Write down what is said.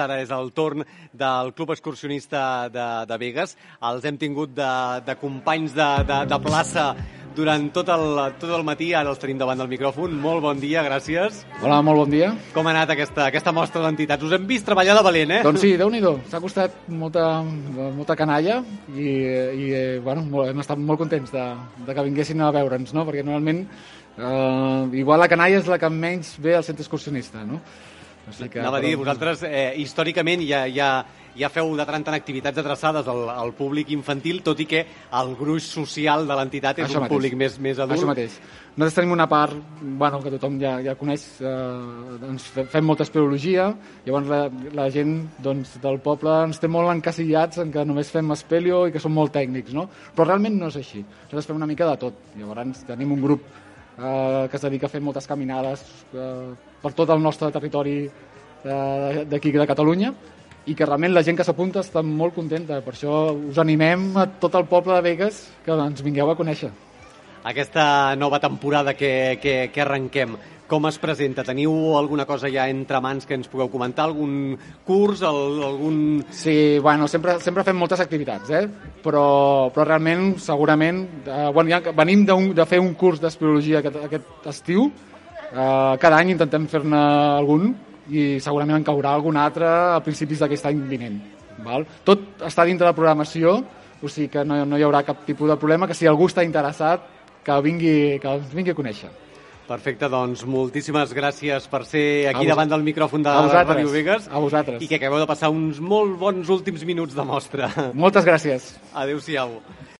Ara és el torn del Club Excursionista de, de Vegas. Els hem tingut de, de companys de, de, de plaça durant tot el, tot el matí. Ara els tenim davant del micròfon. Molt bon dia, gràcies. Hola, molt bon dia. Com ha anat aquesta, aquesta mostra d'entitats? Us hem vist treballar de valent, eh? Doncs sí, déu nhi S'ha costat molta, molta canalla i, i eh, bueno, molt, hem estat molt contents de, de que vinguessin a veure'ns, no? perquè normalment eh, igual la canalla és la que menys ve al centre excursionista, no? Així que, Anava a dir, vosaltres eh, històricament ja, ja, ja feu de tant en activitats adreçades al, al públic infantil, tot i que el gruix social de l'entitat és Això un mateix. públic més, més adult. Això mateix. Nosaltres tenim una part bueno, que tothom ja, ja coneix, eh, doncs fe- fem molta espeleologia, llavors la, la gent doncs, del poble ens té molt encasillats en que només fem espelio i que som molt tècnics, no? però realment no és així. Nosaltres fem una mica de tot. Llavors tenim un grup eh, que es dedica a fer moltes caminades eh, per tot el nostre territori eh, d'aquí de Catalunya i que realment la gent que s'apunta està molt contenta. Per això us animem a tot el poble de Vegas que ens vingueu a conèixer. Aquesta nova temporada que, que, que arrenquem, com es presenta? Teniu alguna cosa ja entre mans que ens pugueu comentar? Algun curs? Algun... Sí, bueno, sempre, sempre fem moltes activitats, eh? però, però realment, segurament, eh, bueno, ja venim d'un- de fer un curs d'espeleologia aquest, aquest estiu, eh, cada any intentem fer-ne algun i segurament en caurà algun altre a principis d'aquest any vinent. Val? Tot està dintre de la programació, o sigui que no, no hi haurà cap tipus de problema, que si algú està interessat, que vingui, que vingui a conèixer. Perfecte, doncs moltíssimes gràcies per ser aquí davant del micròfon de Ràdio Vegas a vosaltres. i que acabeu de passar uns molt bons últims minuts de mostra. Moltes gràcies. Adéu-siau.